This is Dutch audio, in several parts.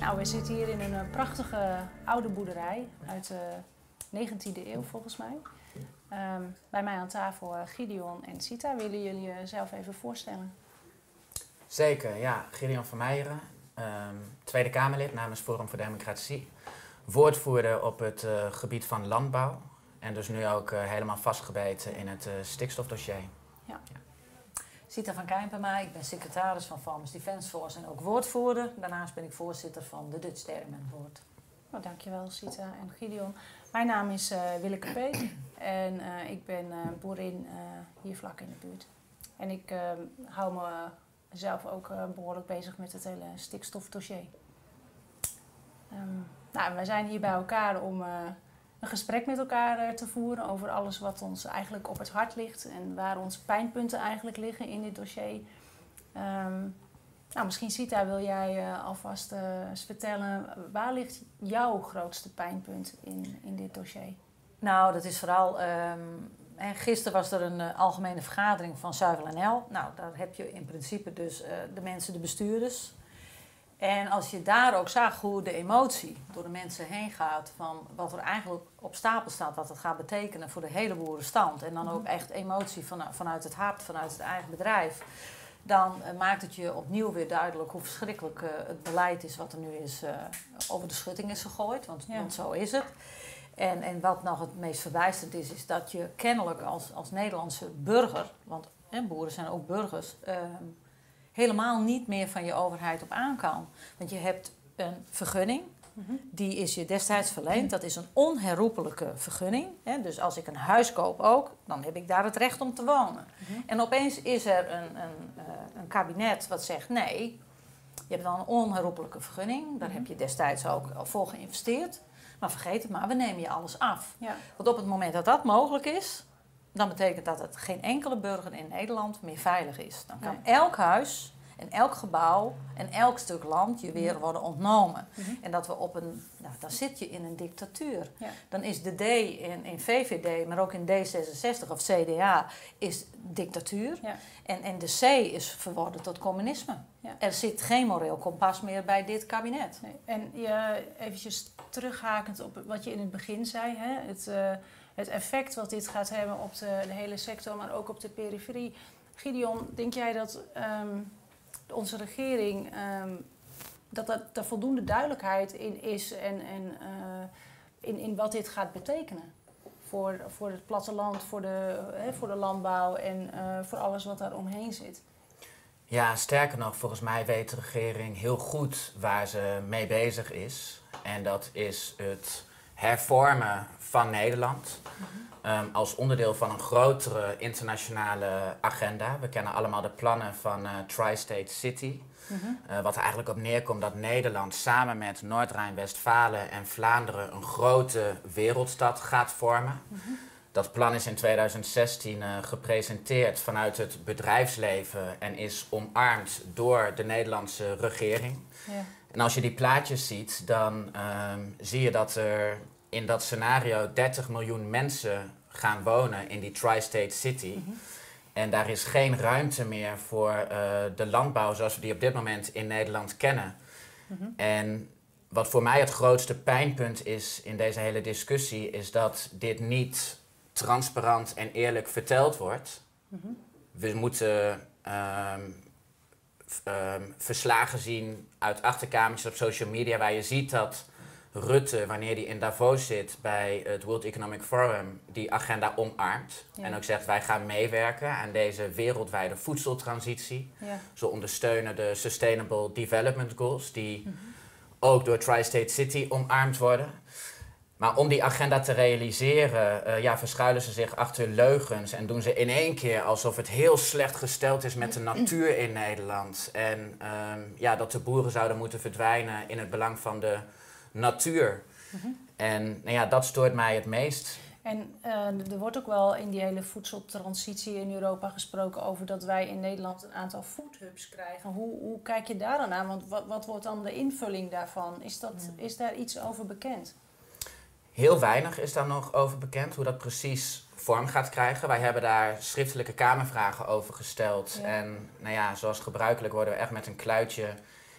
Nou, we zitten hier in een eh, prachtige oude boerderij uit de 19e eeuw volgens mij. Ehm, bij mij aan tafel uh, Gideon en Sita. Willen jullie jezelf even voorstellen? Zeker, ja. Gideon van Meijeren, ehm, Tweede Kamerlid namens Forum voor Democratie. Woordvoerder op het uh, gebied van landbouw. En dus nu ook uh, helemaal vastgebeten in het stikstofdossier. Ja. ja. Sita van Kijnpema, ik ben secretaris van Farmers Defence Force en ook woordvoerder. Daarnaast ben ik voorzitter van de Dutch Dairyman Board. Nou, dankjewel Sita en Gideon. Mijn naam is uh, Willeke Peet en uh, ik ben uh, boerin hier vlak in de buurt. En ik hou mezelf ook behoorlijk bezig met het hele stikstofdossier. Um, nou, wij zijn hier bij elkaar om een gesprek met elkaar te voeren over alles wat ons eigenlijk op het hart ligt en waar onze pijnpunten eigenlijk liggen in dit dossier. Um, nou, misschien Sita, wil jij uh, alvast uh, eens vertellen, waar ligt jouw grootste pijnpunt in, in dit dossier? Nou, dat is vooral. Um, gisteren was er een algemene vergadering van Zuivel NL. Nou, daar heb je in principe dus de mensen, de bestuurders. En als je daar ook zag hoe de emotie door de mensen heen gaat van wat er eigenlijk op stapel staat, wat het gaat betekenen voor de hele boerenstand. En dan ook mhm. echt emotie van, vanuit het hart, vanuit het eigen bedrijf dan uh, maakt het je opnieuw weer duidelijk hoe verschrikkelijk uh, het beleid is wat er nu is uh, over de schutting is gegooid. Want, ja. want, zo is het. En, en wat nog het meest verbijsterend is, is dat je kennelijk als, als Nederlandse burger, want boeren zijn ook burgers, ehm, helemaal niet meer van je overheid op aan kan. Want je hebt een vergunning die is je destijds verleend. Dat is een onherroepelijke vergunning. Dus als ik een huis koop ook, dan heb ik daar het recht om te wonen. Mhm. En opeens is er een, een, uh, een, kabinet wat zegt nee, je hebt wel een onherroepelijke vergunning. Daar mhm. heb je destijds ook voor geïnvesteerd. Maar vergeet het maar, we nemen je alles af. Ja. Want op het moment dat dat mogelijk is, dan betekent dat dat geen enkele burger in Nederland meer veilig is. Dan kan elk huis en elk gebouw en elk stuk land je weer mhm. worden ontnomen. Mhm. En dat we op een, nou, dan zit je in een dictatuur. Dan is de D in, in VVD, maar ook in D66 of CDA, is dictatuur. Ja. En, en de C is verworden tot communisme. Ja. Er zit geen moreel kompas meer bij dit kabinet. Nee. En ja, eventjes terughakend op wat je in het begin zei, hè? Het, uh, het effect wat dit gaat hebben op de, hele sector, maar ook op de periferie. Gideon, denk jij dat um, onze regering, um, dat er voldoende duidelijkheid in is en, en uh, in, in wat dit gaat betekenen. Voor, voor het platteland, voor de, hè, voor de landbouw en uh, voor alles wat daar omheen zit. Ja, sterker nog, volgens mij weet de regering heel goed waar ze mee bezig is. En dat is het hervormen van Nederland. Mhm. um, als onderdeel van een grotere internationale agenda. We kennen allemaal de plannen van uh, Tri-State City. -hmm. uh, wat er eigenlijk op neerkomt dat Nederland samen met Noord-Rijn-Westfalen en Vlaanderen een grote wereldstad gaat vormen. -hmm. Dat plan is in 2016 uh, gepresenteerd vanuit het bedrijfsleven en is omarmd door de Nederlandse regering. Ja. En als je die plaatjes ziet, dan um, zie je dat er in dat scenario 30 miljoen mensen gaan wonen in die tri-state city. Mm -hmm. En daar is geen ruimte meer voor uh, de landbouw zoals we die op dit moment in Nederland kennen. Mm -hmm. En wat voor mij het grootste pijnpunt is in deze hele discussie, is dat dit niet transparant en eerlijk verteld wordt. Mm -hmm. We moeten um, um, verslagen zien uit achterkamertjes op social media waar je ziet dat Rutte, wanneer hij in Davos zit bij het World Economic Forum, die agenda omarmt. Ja. En ook zegt wij gaan meewerken aan deze wereldwijde voedseltransitie. Ja. Zo ondersteunen de Sustainable Development Goals, die mm -hmm. ook door Tri-State City omarmd worden. Maar om die agenda te realiseren, uh, ja, verschuilen ze zich achter leugens en doen ze in één keer alsof het heel slecht gesteld is met de natuur in Nederland. En um, ja, dat de boeren zouden moeten verdwijnen in het belang van de natuur. Mm -hmm. En nou ja, dat stoort mij het meest. En uh, er wordt ook wel in die hele voedseltransitie in Europa gesproken over dat wij in Nederland een aantal foodhubs krijgen. Hoe, hoe kijk je daar dan aan? Want wat, wat wordt dan de invulling daarvan? Is, dat, mm. is daar iets over bekend? Heel weinig is daar nog over bekend, hoe dat precies vorm gaat krijgen. Wij hebben daar schriftelijke kamervragen over gesteld. Ja. En nou ja, zoals gebruikelijk worden we echt met een kluitje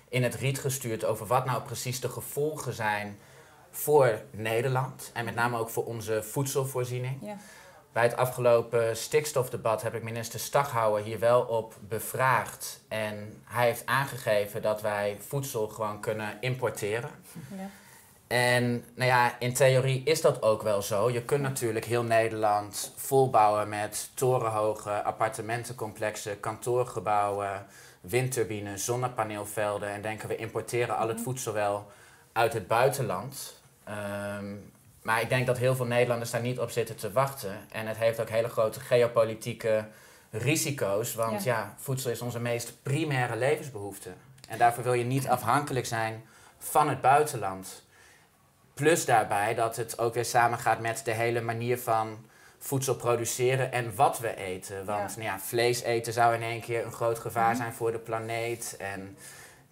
in het riet gestuurd over wat nou precies de gevolgen zijn voor Nederland. En met name ook voor onze voedselvoorziening. Ja. Bij het afgelopen stikstofdebat heb ik minister Staghouwer hier wel op bevraagd. En hij heeft aangegeven dat wij voedsel gewoon kunnen importeren. Ja. En nou ja, in theorie is dat ook wel zo. Je kunt natuurlijk heel Nederland volbouwen met torenhoge appartementencomplexen, kantoorgebouwen, windturbines, zonnepaneelvelden. En denken we importeren al het Mhm. voedsel wel uit het buitenland. Ehm, maar ik denk dat heel veel Nederlanders daar niet op zitten te wachten. En het heeft ook hele grote geopolitieke risico's. Want ja, voedsel is onze meest primaire levensbehoefte. En daarvoor wil je niet afhankelijk zijn van het buitenland. Plus daarbij dat het ook weer samengaat met de hele manier van voedsel produceren en wat we eten. Want Ja. Nou ja, vlees eten zou in één keer een groot gevaar Mhm. zijn voor de planeet. En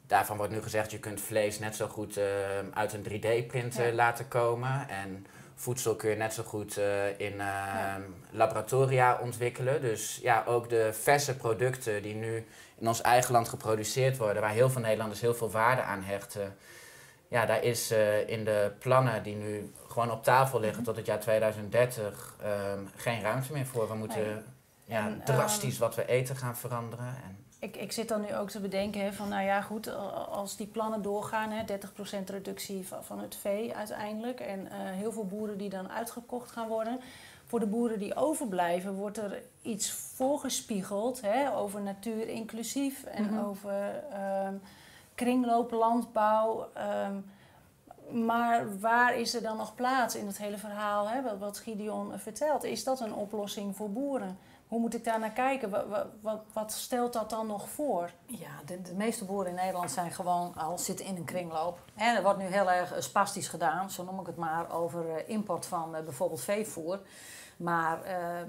daarvan wordt nu gezegd, je kunt vlees net zo goed eh, uit een 3D-printer Ja. laten komen. En voedsel kun je net zo goed eh, in eh, laboratoria ontwikkelen. Dus ja, ook de verse producten die nu in ons eigen land geproduceerd worden, waar heel veel Nederlanders heel veel waarde aan hechten. Ja, daar is eh, in de plannen die nu gewoon op tafel liggen Mhm. tot het jaar 2030 ehm, geen ruimte meer voor. We moeten Nee. ja, En, drastisch ehm, wat we eten gaan veranderen. En, Ik, ik zit dan nu ook te bedenken hè, van, nou ja, goed, als die plannen doorgaan, hè, 30% reductie van, van het vee uiteindelijk. En eh, heel veel boeren die dan uitgekocht gaan worden. Voor de boeren die overblijven, wordt er iets voorgespiegeld hè, over natuur inclusief en Mhm. over ehm kringlooplandbouw. ehm, maar waar is er dan nog plaats in het hele verhaal, hè, wat, Gideon vertelt? Is dat een oplossing voor boeren? Hoe moet ik daar naar kijken? Wat, wat, wat stelt dat dan nog voor? Ja, de, de meeste boeren in Nederland zijn gewoon al zitten in een kringloop. En er wordt nu heel erg eh, spastisch gedaan, zo noem ik het maar, over eh, import van eh, bijvoorbeeld veevoer. Maar eh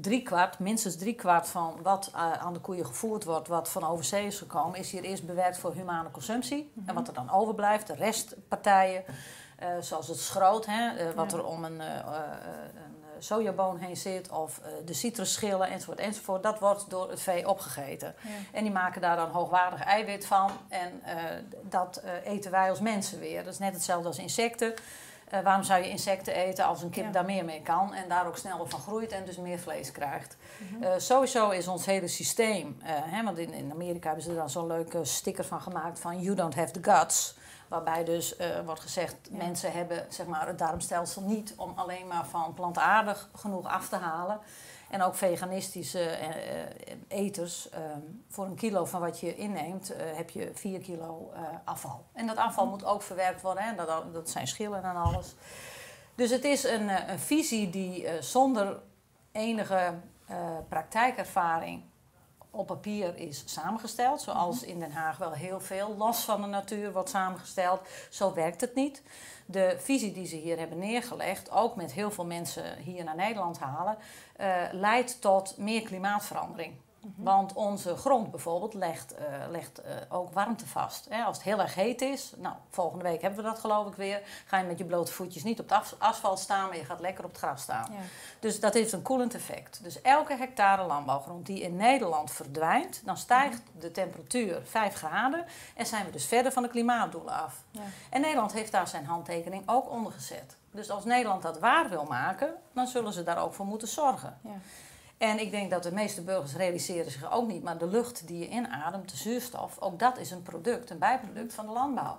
driekwart, minstens driekwart van wat eh, aan de koeien gevoerd wordt, wat van overzee is gekomen, is hier eerst bewerkt voor humane consumptie. En wat er dan overblijft, de restpartijen, eh, zoals het schroot, hè, eh, wat Ja. er om een, een sojaboon heen zit, of de citrusschillen enzovoort, enzovoort, dat wordt door het vee opgegeten. En die maken daar dan hoogwaardig eiwit van. En dat eten wij als mensen weer. Dat is net hetzelfde als insecten. Eh, waarom zou je insecten eten als een kip Ja. daar meer mee kan en daar ook sneller van groeit en dus meer vlees krijgt? Mhm. Eh, sowieso is ons hele systeem, eh, hè, want in, in Amerika hebben ze er dan zo'n leuke sticker van gemaakt van You don't have the guts. Waarbij dus wordt gezegd, Ja. mensen hebben zeg maar, het darmstelsel niet om alleen maar van plantaardig genoeg af te halen. En ook veganistische eh, eh, eters, eh, voor een kilo van wat je inneemt, eh, heb je 4 kilo afval. En dat afval moet ook verwerkt worden, hè? Dat, dat zijn schillen en alles. Dus het is een, een visie die zonder enige praktijkervaring op papier is samengesteld. Zoals in Den Haag wel heel veel los van de natuur wordt samengesteld. Zo werkt het niet. De visie die ze hier hebben neergelegd, ook met heel veel mensen hier naar Nederland halen, eh, leidt tot meer klimaatverandering. Want onze grond bijvoorbeeld legt, eh, legt eh, ook warmte vast. Hè, als het heel erg heet is, nou, volgende week hebben we dat geloof ik weer, ga je met je blote voetjes niet op het as- asfalt staan, maar je gaat lekker op het gras staan. Ja. Dus dat heeft een koelend effect. Dus elke hectare landbouwgrond die in Nederland verdwijnt, dan stijgt de temperatuur 5 graden en zijn we dus verder van de klimaatdoelen af. Ja. En Nederland heeft daar zijn handtekening ook onder gezet. Dus als Nederland dat waar wil maken, dan zullen ze daar ook voor moeten zorgen. Ja. En ik denk dat de meeste burgers realiseren zich ook niet, maar de lucht die je inademt, de zuurstof, ook dat is een product, een bijproduct van de landbouw.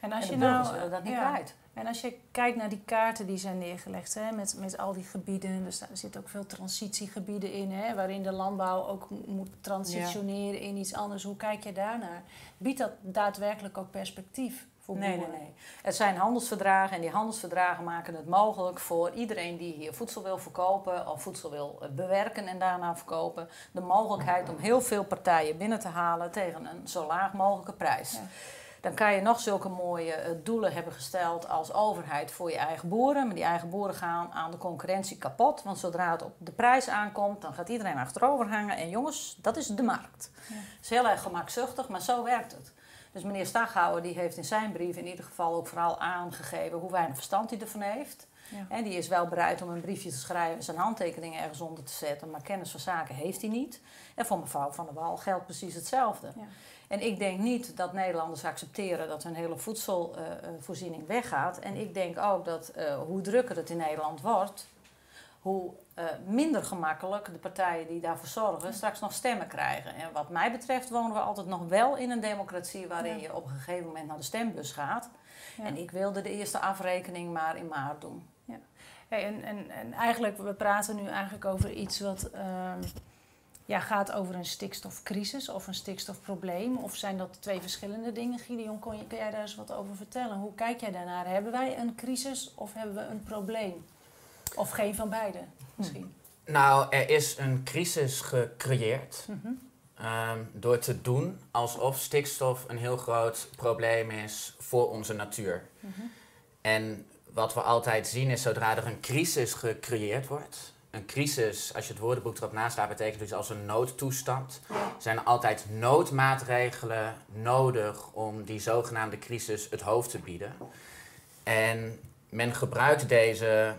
En als en je burgers nou, dat niet ja. kwijt. En als je kijkt naar die kaarten die zijn neergelegd, hè, met, met al die gebieden, er, sta- er zitten ook veel transitiegebieden in, hè, waarin de landbouw ook moet transitioneren in iets anders. Hoe kijk je daarnaar? Biedt dat daadwerkelijk ook perspectief Nee, nee, nee. Het zijn handelsverdragen en die handelsverdragen maken het mogelijk voor iedereen die hier voedsel wil verkopen of voedsel wil eh, bewerken en daarna verkopen, de mogelijkheid om heel veel partijen binnen te halen tegen een zo laag mogelijke prijs. Ja. Dan kan je nog zulke mooie eh, doelen hebben gesteld als overheid voor je eigen boeren. Maar die eigen boeren gaan aan de concurrentie kapot. Want zodra het op de prijs aankomt, dan gaat iedereen achterover hangen. En jongens, dat is de markt. Ja. Het is heel erg gemakzuchtig, maar zo werkt het. Dus meneer Staghouwer die heeft in zijn brief in ieder geval ook vooral aangegeven hoe weinig verstand hij ervan heeft. Ja. En die is wel bereid om een briefje te schrijven en zijn handtekening ergens onder te zetten, maar kennis van zaken heeft hij niet. En voor mevrouw Van der Wal geldt precies hetzelfde. Ja. En ik denk niet dat Nederlanders accepteren dat hun hele voedselvoorziening weggaat. En ik denk ook dat eh, hoe drukker het in Nederland wordt, hoe eh, minder gemakkelijk de partijen die daarvoor zorgen straks nog stemmen krijgen. En wat mij betreft wonen we altijd nog wel in een democratie waarin Ja. je op een gegeven moment naar de stembus gaat. Ja. En ik wilde de eerste afrekening maar in maart doen. Hey, en, en, en eigenlijk, we praten nu eigenlijk over iets wat ehm, ja, gaat over een stikstofcrisis of een stikstofprobleem. Of zijn dat twee verschillende dingen? Gideon, kon je, kun jij daar eens wat over vertellen? Hoe kijk jij daarnaar? Hebben wij een crisis of hebben we een probleem? Of geen van beide misschien? Nou, er is een crisis gecreëerd ehm, door te doen alsof stikstof een heel groot probleem is voor onze natuur. Mhm. En wat we altijd zien is zodra er een crisis gecreëerd wordt. Een crisis, als je het woordenboek erop naast staat, betekent dus als een noodtoestand. Ja. Zijn er altijd noodmaatregelen nodig om die zogenaamde crisis het hoofd te bieden. En men gebruikt deze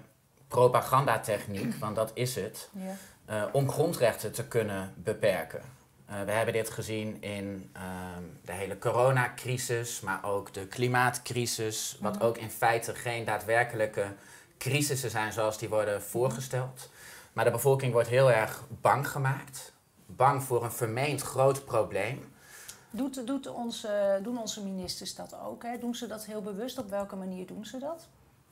propagandatechniek, want dat is het, Ja. eh, om grondrechten te kunnen beperken. Eh, we hebben dit gezien in ehm, de hele coronacrisis, maar ook de klimaatcrisis, wat ook in feite geen daadwerkelijke crisissen zijn zoals die worden voorgesteld. Maar de bevolking wordt heel erg bang gemaakt, bang voor een vermeend groot probleem. Doet, doet onze, doen onze ministers dat ook? Hè? Doen ze dat heel bewust? Op welke manier doen ze dat?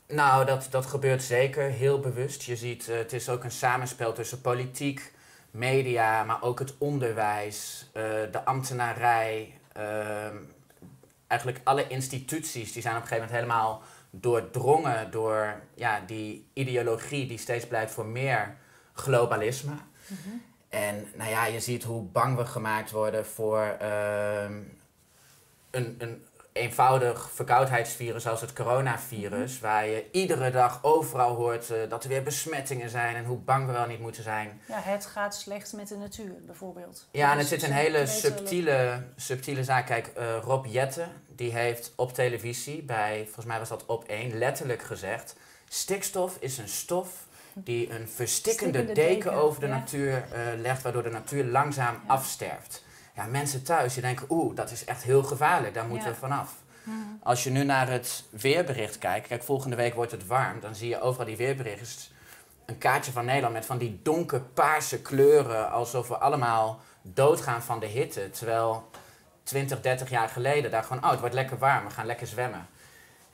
Nou, dat, dat gebeurt zeker heel bewust. Je ziet, eh, het is ook een samenspel tussen politiek, media, maar ook het onderwijs, eh, de ambtenarij. ehm, eigenlijk alle instituties die zijn op een gegeven moment helemaal doordrongen door ja, die ideologie die steeds pleit voor meer globalisme. En nou ja, je ziet hoe bang we gemaakt worden voor ehm, een, een eenvoudig verkoudheidsvirus zoals het coronavirus, waar je iedere dag overal hoort eh, dat er weer besmettingen zijn en hoe bang we wel niet moeten zijn. Ja, het gaat slecht met de natuur bijvoorbeeld. Ja, en het is zit een hele subtiele, subtiele zaak. Kijk, eh, Rob Jette, die heeft op televisie bij, volgens mij was dat op één, letterlijk gezegd: stikstof is een stof die een verstikkende Stikkende deken deken, over de ja. natuur eh, legt, waardoor de natuur langzaam Ja. afsterft. Ja, mensen thuis die denken, oeh, dat is echt heel gevaarlijk, daar moeten Ja. we vanaf. Mhm. Als je nu naar het weerbericht kijkt, kijk, volgende week wordt het warm, dan zie je overal die weerberichten. Een kaartje van Nederland met van die donkerpaarse kleuren, alsof we allemaal doodgaan van de hitte. Terwijl 20, 30 jaar geleden daar gewoon, oh, het wordt lekker warm, we gaan lekker zwemmen.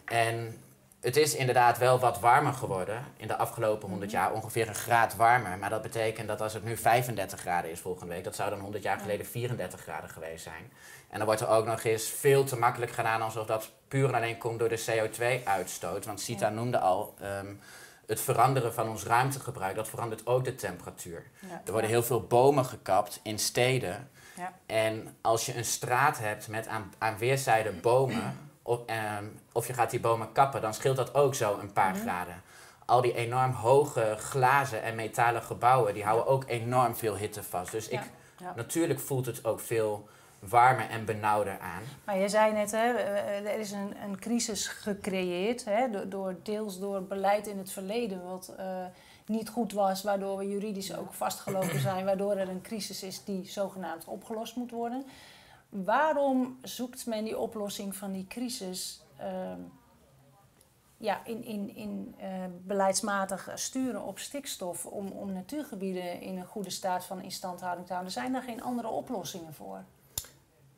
En het is inderdaad wel wat warmer geworden in de afgelopen 100 jaar, ongeveer een graad warmer. Maar dat betekent dat als het nu 35 graden is volgende week, dat zou dan 100 jaar geleden 34 graden geweest zijn. En dan wordt er ook nog eens veel te makkelijk gedaan alsof dat puur en alleen komt door de CO2-uitstoot. Want Sita noemde al, ehm, het veranderen van ons ruimtegebruik, dat verandert ook de temperatuur. Ja. Er worden heel veel bomen gekapt in steden. Ja. En als je een straat hebt met aan, aan weerszijden bomen, of, ehm, of je gaat die bomen kappen, dan scheelt dat ook zo een paar graden. Al die enorm hoge glazen en metalen gebouwen, die houden ook enorm veel hitte vast. Dus ik, Ja. Natuurlijk voelt het ook veel warmer en benauwder aan. Maar je zei net, hè, er is een, een crisis gecreëerd, hè, door, door, deels door beleid in het verleden wat eh, niet goed was, waardoor we juridisch ook vastgelopen zijn, waardoor er een crisis is die zogenaamd opgelost moet worden. Waarom zoekt men die oplossing van die crisis ehm, ja, in, in, in eh, beleidsmatig sturen op stikstof om, om natuurgebieden in een goede staat van instandhouding te houden? Zijn daar geen andere oplossingen voor?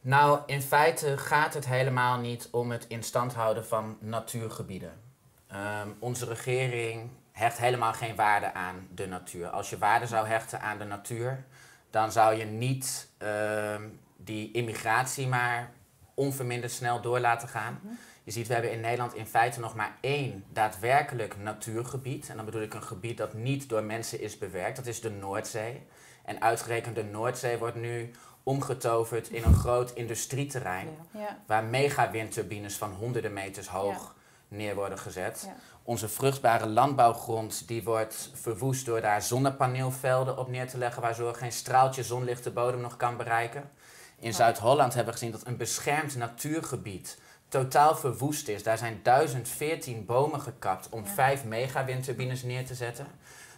Nou, in feite gaat het helemaal niet om het in stand houden van natuurgebieden. Ehm, onze regering hecht helemaal geen waarde aan de natuur. Als je waarde zou hechten aan de natuur, dan zou je niet ehm, die immigratie maar onverminderd snel door laten gaan. Je ziet, we hebben in Nederland in feite nog maar één daadwerkelijk natuurgebied. En dan bedoel ik een gebied dat niet door mensen is bewerkt. Dat is de Noordzee. En uitgerekend de Noordzee wordt nu omgetoverd in een groot industrieterrein. Ja. Ja, Waar mega windturbines van honderden meters hoog neer worden gezet. Onze vruchtbare landbouwgrond die wordt verwoest door daar zonnepaneelvelden op neer te leggen. Waardoor geen straaltje zonlicht de bodem nog kan bereiken. In Zuid-Holland hebben we gezien dat een beschermd natuurgebied totaal verwoest is. Daar zijn 1014 bomen gekapt om Ja. 5 megawindturbines neer te zetten.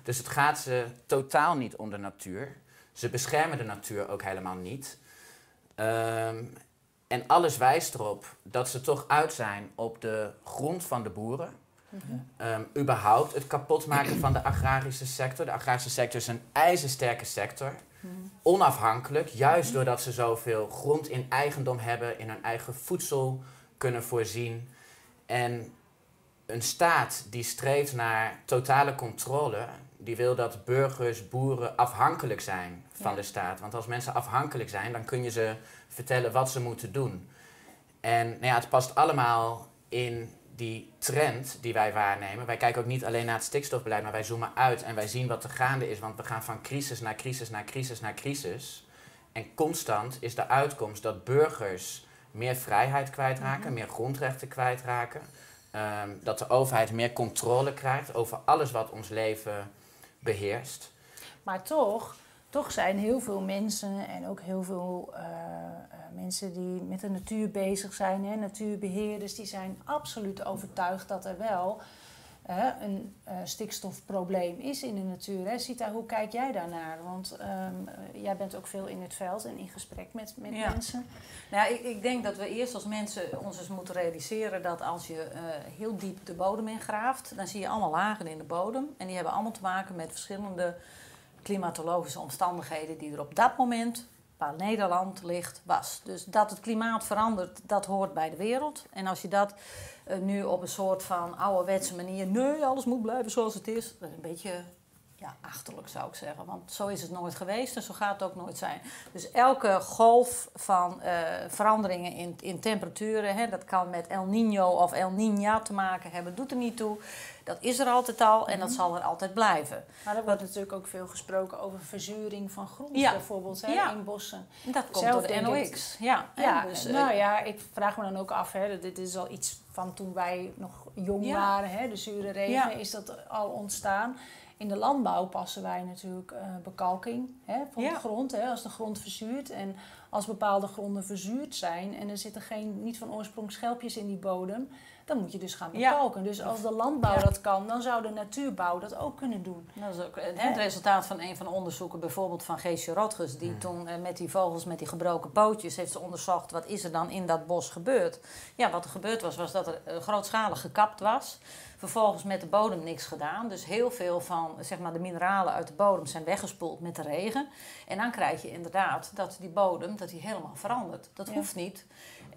Dus het gaat ze totaal niet om de natuur. Ze beschermen de natuur ook helemaal niet. Ehm, en alles wijst erop dat ze toch uit zijn op de grond van de boeren. Ehm, überhaupt het kapotmaken van de agrarische sector. De agrarische sector is een ijzersterke sector. Onafhankelijk, juist doordat ze zoveel grond in eigendom hebben, in hun eigen voedsel kunnen voorzien. En een staat die streeft naar totale controle, die wil dat burgers, boeren afhankelijk zijn van Ja. de staat. Want als mensen afhankelijk zijn, dan kun je ze vertellen wat ze moeten doen. En nou ja, het past allemaal in die trend die wij waarnemen. Wij kijken ook niet alleen naar het stikstofbeleid, maar wij zoomen uit en wij zien wat er gaande is. Want we gaan van crisis naar crisis naar crisis naar crisis. En constant is de uitkomst dat burgers meer vrijheid kwijtraken, meer grondrechten kwijtraken. Ehm, dat de overheid meer controle krijgt over alles wat ons leven beheerst. Maar toch, toch zijn heel veel mensen en ook heel veel eh, eh, mensen die met de natuur bezig zijn, hè, natuurbeheerders, die zijn absoluut overtuigd dat er wel een eh, stikstofprobleem is in de natuur. Hè. Sita, hoe kijk jij daarnaar? Want ehm, eh, jij bent ook veel in het veld en in gesprek met, met Ja. mensen. Nou, ja, ik, ik denk dat we eerst als mensen ons eens moeten realiseren dat als je heel diep de bodem ingraaft, dan zie je allemaal lagen in de bodem. En die hebben allemaal te maken met verschillende klimatologische omstandigheden die er op dat moment, waar Nederland ligt, was. Dus dat het klimaat verandert, dat hoort bij de wereld. En als je dat eh, nu op een soort van ouderwetse manier, nee, alles moet blijven zoals het is, dat is een beetje ja, achterlijk zou ik zeggen. Want zo is het nooit geweest en zo gaat het ook nooit zijn. Dus elke golf van eh, veranderingen in, in temperaturen, hè, dat kan met El Nino of El Niña te maken hebben, doet er niet toe. Dat is er altijd al en dat zal er altijd blijven. Maar er wordt natuurlijk ook veel gesproken over verzuring van grond Ja. bijvoorbeeld hè, Ja. in bossen. Dat komt Zelf door de NOx. Ja, dus, eh, nou ja, ik vraag me dan ook af, hè, dit is al iets van toen wij nog jong waren, hè, de zure regen, is dat al ontstaan. In de landbouw passen wij natuurlijk eh, bekalking hè, van Ja. de grond, hè, als de grond verzuurt. En als bepaalde gronden verzuurd zijn en er zitten geen, niet van oorsprong schelpjes in die bodem, dan moet je dus gaan Ja. bekalken. Dus als de landbouw Ja. dat kan, dan zou de natuurbouw dat ook kunnen doen. Dat is ook het resultaat van een van de onderzoeken, bijvoorbeeld van Geesje Rotges, die toen eh, met die vogels met die gebroken pootjes heeft ze onderzocht wat is er dan in dat bos gebeurd. Ja, wat er gebeurd was, was dat er eh, grootschalig gekapt was. Vervolgens met de bodem niks gedaan. Dus heel veel van zeg maar, de mineralen uit de bodem zijn weggespoeld met de regen. En dan krijg je inderdaad dat die bodem dat die helemaal verandert. Dat Ja. hoeft niet.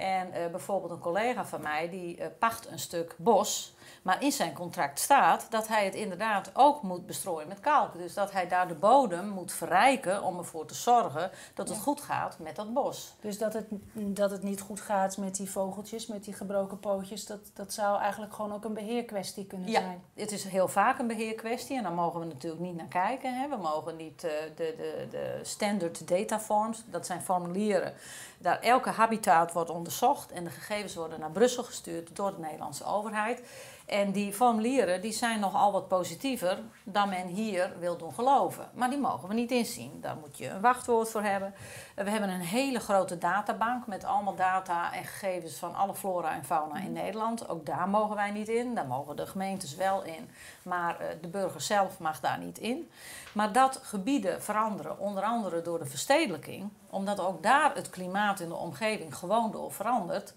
En eh, bijvoorbeeld een collega van mij die eh, pacht een stuk bos. Maar in zijn contract staat dat hij het inderdaad ook moet bestrooien met kalk. Dus dat hij daar de bodem moet verrijken om ervoor te zorgen dat het Ja. goed gaat met dat bos. Dus dat het, dat het niet goed gaat met die vogeltjes, met die gebroken pootjes, dat, dat zou eigenlijk gewoon ook een beheerkwestie kunnen Ja. zijn. Het is heel vaak een beheerkwestie en daar mogen we natuurlijk niet naar kijken. Hè. We mogen niet eh, de, de, de standard data forms, dat zijn formulieren. Daar elke habitat wordt onderzocht en de gegevens worden naar Brussel gestuurd door de Nederlandse overheid. En die formulieren die zijn nogal wat positiever dan men hier wil doen geloven. Maar die mogen we niet inzien. Daar moet je een wachtwoord voor hebben. Eh, We hebben een hele grote databank met allemaal data en gegevens van alle flora en fauna in Nederland. Ook daar mogen wij niet in. Daar mogen de gemeentes wel in. Maar eh, de burger zelf mag daar niet in. Maar dat gebieden veranderen, onder andere door de verstedelijking, omdat ook daar het klimaat in de omgeving gewoon door verandert.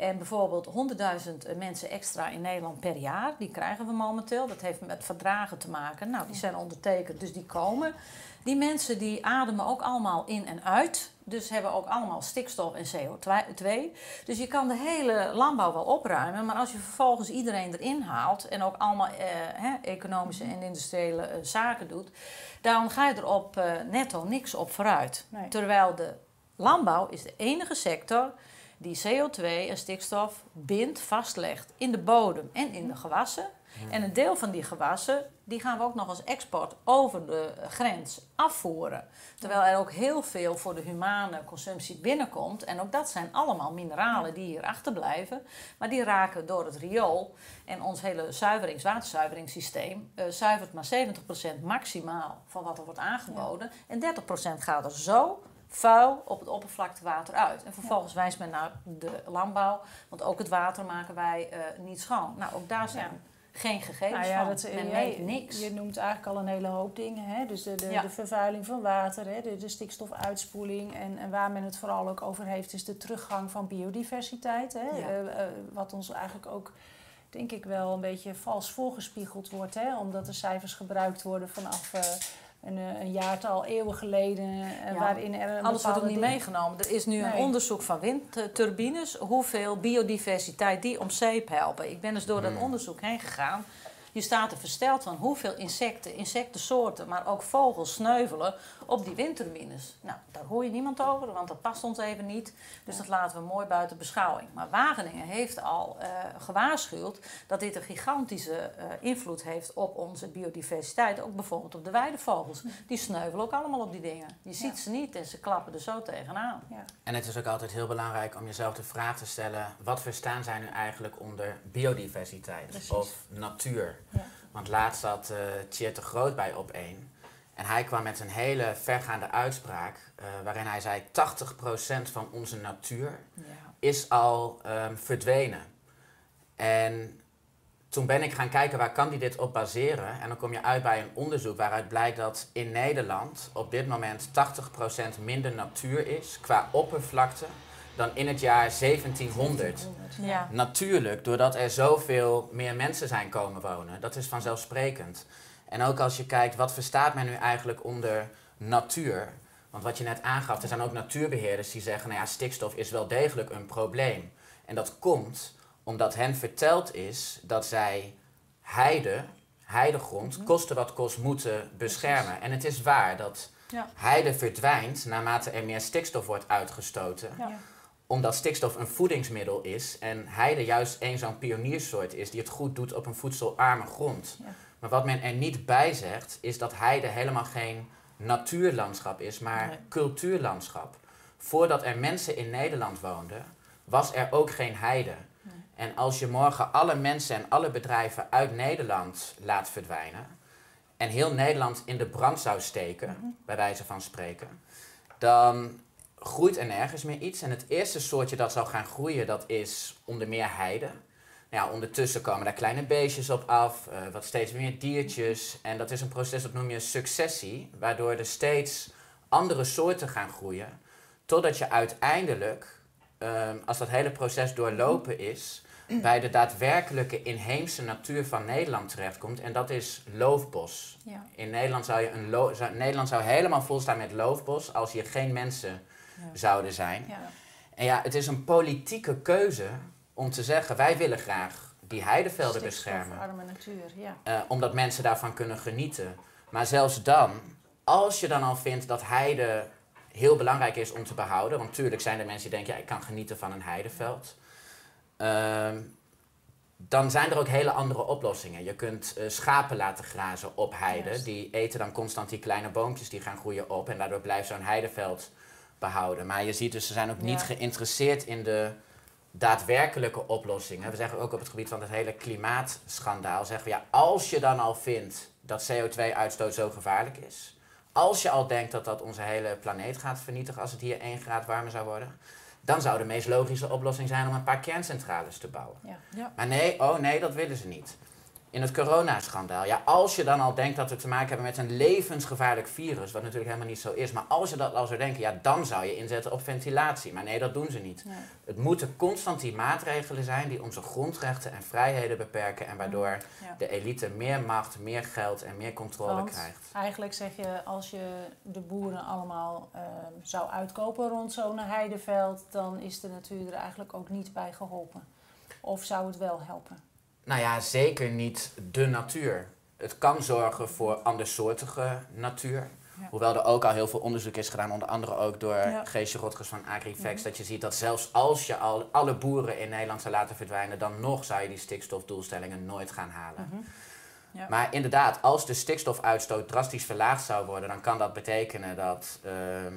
En bijvoorbeeld 100.000 mensen extra in Nederland per jaar, die krijgen we momenteel. Dat heeft met verdragen te maken. Nou, die zijn ondertekend, dus die komen. Die mensen die ademen ook allemaal in en uit. Dus hebben ook allemaal stikstof en CO2. Dus je kan de hele landbouw wel opruimen. Maar als je vervolgens iedereen erin haalt en ook allemaal eh, economische en industriële eh, zaken doet, dan ga je er op eh, netto niks op vooruit. Nee. Terwijl de landbouw is de enige sector die CO2 en stikstof bindt, vastlegt in de bodem en in de gewassen. En een deel van die gewassen, die gaan we ook nog als export over de grens afvoeren. Terwijl er ook heel veel voor de humane consumptie binnenkomt. En ook dat zijn allemaal mineralen die hier achterblijven. Maar die raken door het riool. En ons hele zuiverings, waterzuiveringssysteem eh, zuivert maar 70% maximaal van wat er wordt aangeboden. En 30% gaat er zo vuil op het oppervlaktewater uit. En vervolgens wijst men naar de landbouw, want ook het water maken wij eh, niet schoon. Nou, ook daar zijn geen gegevens Nou ja, van. dat, men je, meet niks. Je noemt eigenlijk al een hele hoop dingen. Hè? Dus de, de, Ja. de vervuiling van water, hè? De, de stikstofuitspoeling. En, en waar men het vooral ook over heeft, is de teruggang van biodiversiteit. Hè? Ja. Eh, eh, wat ons eigenlijk ook, denk ik, wel een beetje vals voorgespiegeld wordt. Hè? Omdat er cijfers gebruikt worden vanaf eh, een, eh, een jaartal, eeuwen geleden. eh, Ja, waarin er een Alles wordt ook niet ding- meegenomen. Er is nu een onderzoek van windturbines, hoeveel biodiversiteit die om zeep helpen. Ik ben dus door dat Hmm. onderzoek heen gegaan. Je staat er versteld van hoeveel insecten, insectensoorten, maar ook vogels sneuvelen op die windturbines. Nou, daar hoor je niemand over, want dat past ons even niet. Dus dat laten we mooi buiten beschouwing. Maar Wageningen heeft al eh, gewaarschuwd dat dit een gigantische eh, invloed heeft op onze biodiversiteit. Ook bijvoorbeeld op de weidevogels. Die sneuvelen ook allemaal op die dingen. Je ziet Ja. ze niet en ze klappen er zo tegenaan. Ja. En het is ook altijd heel belangrijk om jezelf de vraag te stellen: wat verstaan zij nu eigenlijk onder biodiversiteit Precies. of natuur? Ja. Want laatst zat eh Tjeerd de Groot bij op één. En hij kwam met een hele vergaande uitspraak eh, waarin hij zei: 80% van onze natuur Ja. is al ehm, verdwenen. En toen ben ik gaan kijken waar kan die dit op baseren. En dan kom je uit bij een onderzoek waaruit blijkt dat in Nederland op dit moment 80% minder natuur is qua oppervlakte dan in het jaar 1700. Ja. Natuurlijk, doordat er zoveel meer mensen zijn komen wonen. Dat is vanzelfsprekend. En ook als je kijkt, wat verstaat men nu eigenlijk onder natuur? Want wat je net aangaf, er zijn ook natuurbeheerders die zeggen, nou ja, stikstof is wel degelijk een probleem. En dat komt omdat hen verteld is dat zij heide, heidegrond, koste wat kost, moeten beschermen. En het is waar dat Ja. heide verdwijnt naarmate er meer stikstof wordt uitgestoten Ja. omdat stikstof een voedingsmiddel is en heide juist een zo'n pioniersoort is die het goed doet op een voedselarme grond. Ja. Maar wat men er niet bij zegt, is dat heide helemaal geen natuurlandschap is, maar Nee. cultuurlandschap. Voordat er mensen in Nederland woonden, was er ook geen heide. Nee. En als je morgen alle mensen en alle bedrijven uit Nederland laat verdwijnen en heel Nederland in de brand zou steken, Mhm. bij wijze van spreken, dan groeit er nergens meer iets. En het eerste soortje dat zal gaan groeien, dat is onder meer heide. Nou ja, ondertussen komen daar kleine beestjes op af, eh, wat steeds meer diertjes. En dat is een proces, dat noem je successie, waardoor er steeds andere soorten gaan groeien. Totdat je uiteindelijk, ehm, als dat hele proces doorlopen is, bij de daadwerkelijke inheemse natuur van Nederland terechtkomt. En dat is loofbos. Ja. In Nederland zou, je een lo- zou, Nederland zou helemaal volstaan met loofbos als hier geen mensen Ja. zouden zijn. Ja. En ja, het is een politieke keuze om te zeggen, wij willen graag die heidevelden beschermen. Stikstofarme natuur, ja. eh, omdat mensen daarvan kunnen genieten. Maar zelfs dan, als je dan al vindt dat heide heel belangrijk is om te behouden, want natuurlijk zijn er mensen die denken, ja, ik kan genieten van een heideveld. Ehm, dan zijn er ook hele andere oplossingen. Je kunt eh, schapen laten grazen op heide. Juist. Die eten dan constant die kleine boompjes die gaan groeien op. En daardoor blijft zo'n heideveld behouden. Maar je ziet dus, ze zijn ook niet geïnteresseerd in de daadwerkelijke oplossingen. We zeggen ook op het gebied van het hele klimaatschandaal, zeggen we ja, als je dan al vindt dat CO2-uitstoot zo gevaarlijk is, als je al denkt dat dat onze hele planeet gaat vernietigen als het hier 1 graad warmer zou worden, dan zou de meest logische oplossing zijn om een paar kerncentrales te bouwen. Ja. Ja. Maar nee, oh nee, dat willen ze niet. In het coronaschandaal, ja, als je dan al denkt dat we te maken hebben met een levensgevaarlijk virus, wat natuurlijk helemaal niet zo is, maar als je dat al zou denken, ja, dan zou je inzetten op ventilatie. Maar nee, dat doen ze niet. Nee. Het moeten constant die maatregelen zijn die onze grondrechten en vrijheden beperken en waardoor Ja. de elite meer macht, meer geld en meer controle Want krijgt. Eigenlijk zeg je, als je de boeren allemaal ehm, zou uitkopen rond zo'n heideveld, dan is de natuur er eigenlijk ook niet bij geholpen. Of zou het wel helpen? Nou ja, zeker niet de natuur. Het kan zorgen voor andersoortige natuur. Ja. Hoewel er ook al heel veel onderzoek is gedaan, onder andere ook door Ja. Geesje Rotgers van Agrifax, Mhm. dat je ziet dat zelfs als je al alle boeren in Nederland zou laten verdwijnen, dan nog zou je die stikstofdoelstellingen nooit gaan halen. Mhm. Ja. Maar inderdaad, als de stikstofuitstoot drastisch verlaagd zou worden, dan kan dat betekenen dat ehm,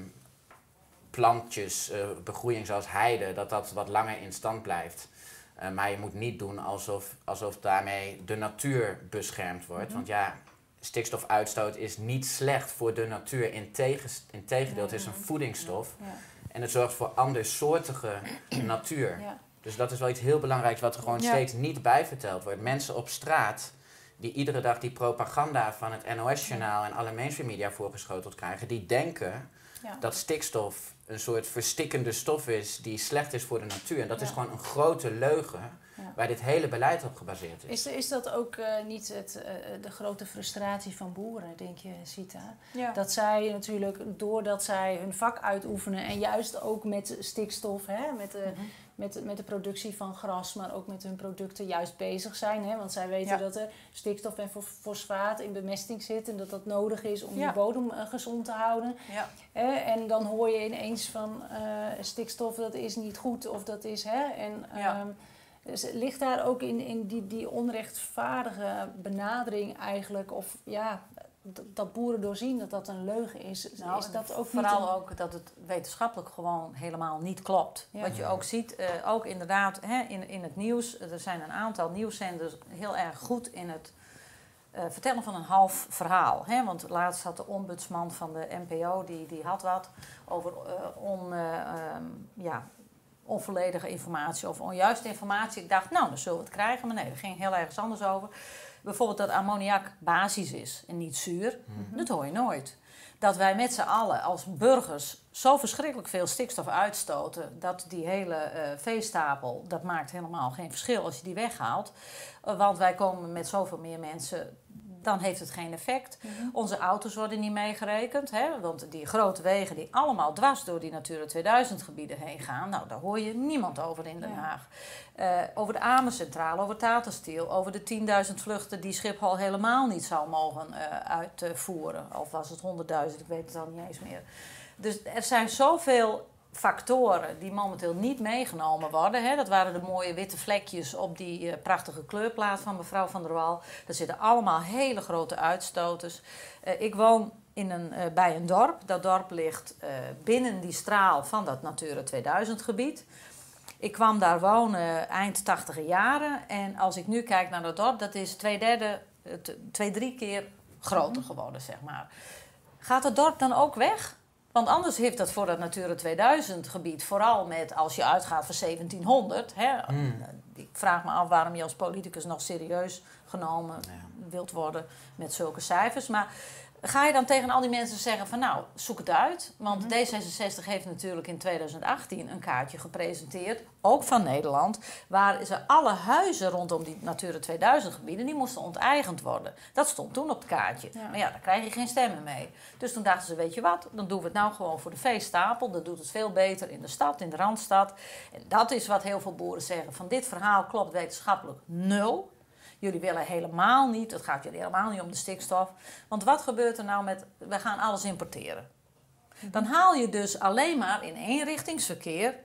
plantjes, eh, begroeiing zoals heide, dat dat wat langer in stand blijft. Eh, maar je moet niet doen alsof, alsof daarmee de natuur beschermd wordt. Mhm. Want ja, stikstofuitstoot is niet slecht voor de natuur. Integendeel, het is een voedingsstof. Ja. En het zorgt voor andersoortige natuur. Dus dat is wel iets heel belangrijks wat er gewoon steeds niet bij verteld wordt. Mensen op straat die iedere dag die propaganda van het NOS-journaal en alle mainstream media voorgeschoteld krijgen, die denken dat stikstof een soort verstikkende stof is die slecht is voor de natuur. En dat is gewoon een grote leugen Ja. waar dit hele beleid op gebaseerd is. Is, is dat ook eh, niet het, eh, de grote frustratie van boeren, denk je, Sita? Ja. Dat zij natuurlijk, doordat zij hun vak uitoefenen en juist ook met stikstof, hè, met, de, Mhm. Met, met de productie van gras, maar ook met hun producten juist bezig zijn. Hè, want zij weten Ja. dat er stikstof en fos- fosfaat in bemesting zit en dat dat nodig is om Ja. de bodem eh, gezond te houden. Ja. En dan hoor je ineens van eh, stikstof, dat is niet goed of dat is. Hè, en, ehm, dus ligt daar ook in, in die, die onrechtvaardige benadering eigenlijk, of ja, dat boeren doorzien dat dat een leugen is, Nou, is dat ook Vooral een- ook dat het wetenschappelijk gewoon helemaal niet klopt. Ja. Wat je ook ziet, eh, ook inderdaad hè, in, in het nieuws. Er zijn een aantal nieuwszenders heel erg goed in het eh, vertellen van een half verhaal. Hè? Want laatst had de ombudsman van de NPO, die, die had wat over eh, on, eh, ehm, ja, onvolledige informatie of onjuiste informatie. Ik dacht, nou, dan zullen we het krijgen. Maar nee, er ging heel ergens anders over. Bijvoorbeeld dat ammoniak basis is en niet zuur. Dat hoor je nooit. Dat wij met z'n allen als burgers zo verschrikkelijk veel stikstof uitstoten... dat die hele eh, veestapel, dat maakt helemaal geen verschil als je die weghaalt. Eh, want wij komen met zoveel meer mensen, dan heeft het geen effect. Onze auto's worden niet meegerekend. Hè? Want die grote wegen die allemaal dwars door die Natura 2000 gebieden heen gaan... nou, daar hoor je niemand over in Den Ja. Haag. Eh, over de Amerscentrale, over Tata Steel, over de 10.000 vluchten die Schiphol helemaal niet zou mogen eh, uitvoeren. Of was het 100.000, ik weet het al niet eens meer. Dus er zijn zoveel factoren die momenteel niet meegenomen worden. Hè. Dat waren de mooie witte vlekjes op die eh, prachtige kleurplaat van mevrouw van der Wal. Er zitten allemaal hele grote uitstoters. Eh, ik woon in een, eh, bij een dorp. Dat dorp ligt binnen die straal van dat Natura 2000 gebied. Ik kwam daar wonen eind tachtiger jaren. En als ik nu kijk naar dat dorp, dat is twee derde, twee, drie keer groter geworden, zeg maar. Gaat het dorp dan ook weg? Want anders heeft dat voor dat Natura 2000 gebied, vooral met als je uitgaat van 1700. Hè, Ik vraag me af waarom je als politicus nog serieus genomen Ja. wilt worden met zulke cijfers. Maar ga je dan tegen al die mensen zeggen van nou, zoek het uit. Want D66 heeft natuurlijk in 2018 een kaartje gepresenteerd, ook van Nederland, waar ze alle huizen rondom die Natura 2000 gebieden, die moesten onteigend worden. Dat stond toen op het kaartje. Ja. Maar ja, daar krijg je geen stemmen mee. Dus toen dachten ze, weet je wat, dan doen we het nou gewoon voor de veestapel. Dat doet het veel beter in de stad, in de Randstad. En dat is wat heel veel boeren zeggen. Van dit verhaal klopt wetenschappelijk nul. Jullie willen helemaal niet, het gaat jullie helemaal niet om de stikstof. Want wat gebeurt er nou met, we gaan alles importeren. Dan haal je dus alleen maar in eenrichtingsverkeer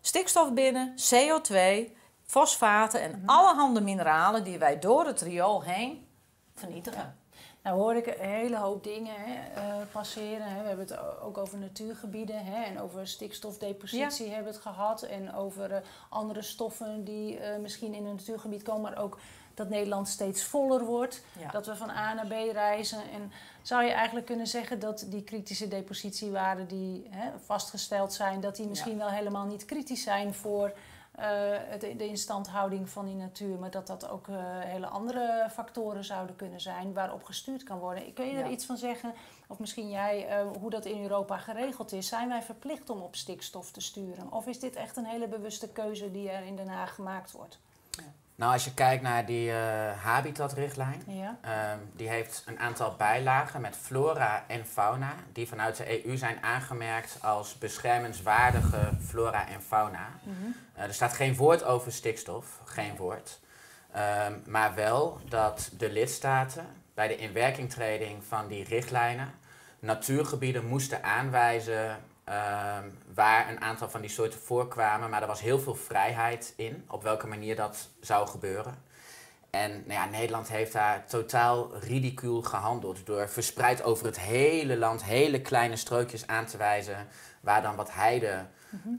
stikstof binnen, CO2, fosfaten en allerhande mineralen die wij door het riool heen vernietigen. Nou hoor ik een hele hoop dingen hè, eh, passeren. Hè. We hebben het ook over natuurgebieden hè, en over stikstofdepositie hebben we het gehad. En over eh, andere stoffen die eh, misschien in een natuurgebied komen, maar ook dat Nederland steeds voller wordt. Ja. Dat we van A naar B reizen. En zou je eigenlijk kunnen zeggen dat die kritische depositiewaarden die hè, vastgesteld zijn, dat die misschien wel helemaal niet kritisch zijn voor eh, het, de instandhouding van die natuur, maar dat dat ook eh, hele andere factoren zouden kunnen zijn waarop gestuurd kan worden. Kun je er Ja. iets van zeggen, of misschien jij, eh, hoe dat in Europa geregeld is? Zijn wij verplicht om op stikstof te sturen? Of is dit echt een hele bewuste keuze die er in Den Haag gemaakt wordt? Nou, als je kijkt naar die eh, habitatrichtlijn, Ja. Ehm, die heeft een aantal bijlagen met flora en fauna, die vanuit de EU zijn aangemerkt als beschermenswaardige flora en fauna. Eh, er staat geen woord over stikstof, geen woord. Ehm, maar wel dat de lidstaten bij de inwerkingtreding van die richtlijnen natuurgebieden moesten aanwijzen ehm, waar een aantal van die soorten voorkwamen. Maar er was heel veel vrijheid in op welke manier dat zou gebeuren. En nou ja, Nederland heeft daar totaal ridicuul gehandeld door verspreid over het hele land hele kleine strookjes aan te wijzen waar dan wat heide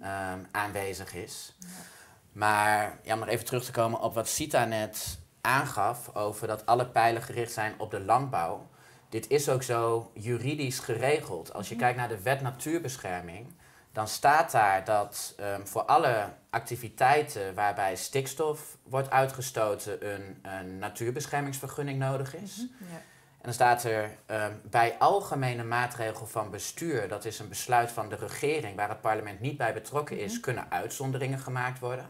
ehm, aanwezig is. Maar ja, om nog even terug te komen op wat Sita net aangaf over dat alle pijlen gericht zijn op de landbouw. Dit is ook zo juridisch geregeld. Als je kijkt naar de wet natuurbescherming, dan staat daar dat ehm, voor alle activiteiten waarbij stikstof wordt uitgestoten een, een natuurbeschermingsvergunning nodig is. Ja. En dan staat er ehm, bij algemene maatregel van bestuur, dat is een besluit van de regering waar het parlement niet bij betrokken is, kunnen uitzonderingen gemaakt worden.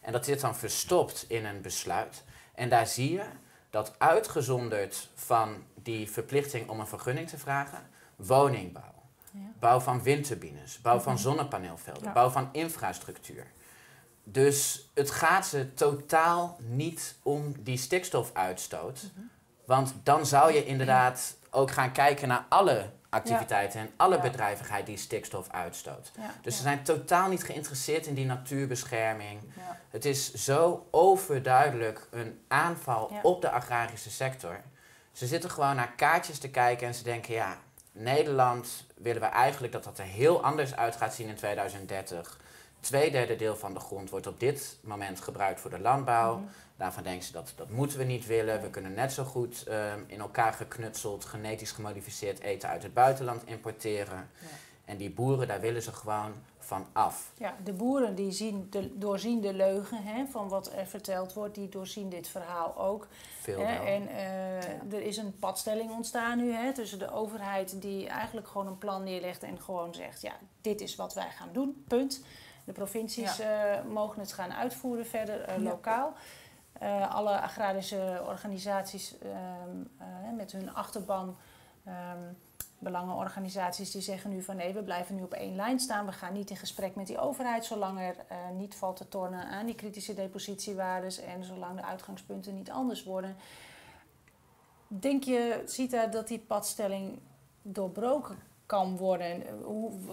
En dat zit dan verstopt in een besluit. En daar zie je dat uitgezonderd van die verplichting om een vergunning te vragen, woningbouw, Ja. bouw van windturbines, bouw van zonnepaneelvelden, Ja. bouw van infrastructuur. Dus het gaat ze totaal niet om die stikstofuitstoot. Want dan zou je inderdaad ook gaan kijken naar alle activiteiten en alle Ja. bedrijvigheid die stikstof uitstoot. Ja, Dus ze zijn totaal niet geïnteresseerd in die natuurbescherming. Het is zo overduidelijk een aanval op de agrarische sector. Ze zitten gewoon naar kaartjes te kijken en ze denken, ja, Nederland willen we eigenlijk dat dat er heel anders uit gaat zien in 2030. Tweederde deel van de grond wordt op dit moment gebruikt voor de landbouw. Mhm. Daarvan denken ze dat dat moeten we niet willen. We kunnen net zo goed ehm, in elkaar geknutseld, genetisch gemodificeerd eten uit het buitenland importeren. Ja. En die boeren, daar willen ze gewoon van af. Ja, de boeren die zien de, doorzien de leugen hè, van wat er verteld wordt, die doorzien dit verhaal ook. Veel Hè, wel. en eh, er is een padstelling ontstaan nu hè, tussen de overheid die eigenlijk gewoon een plan neerlegt en gewoon zegt, ja, dit is wat wij gaan doen, punt. De provincies eh, mogen het gaan uitvoeren verder eh, Ja. Eh, alle agrarische organisaties ehm, eh, met hun achterban, ehm, belangenorganisaties, die zeggen nu van nee, we blijven nu op één lijn staan. We gaan niet in gesprek met die overheid zolang er eh, niet valt te tornen aan die kritische depositiewaardes en zolang de uitgangspunten niet anders worden. Denk je, Sita, dat die padstelling doorbroken kan worden?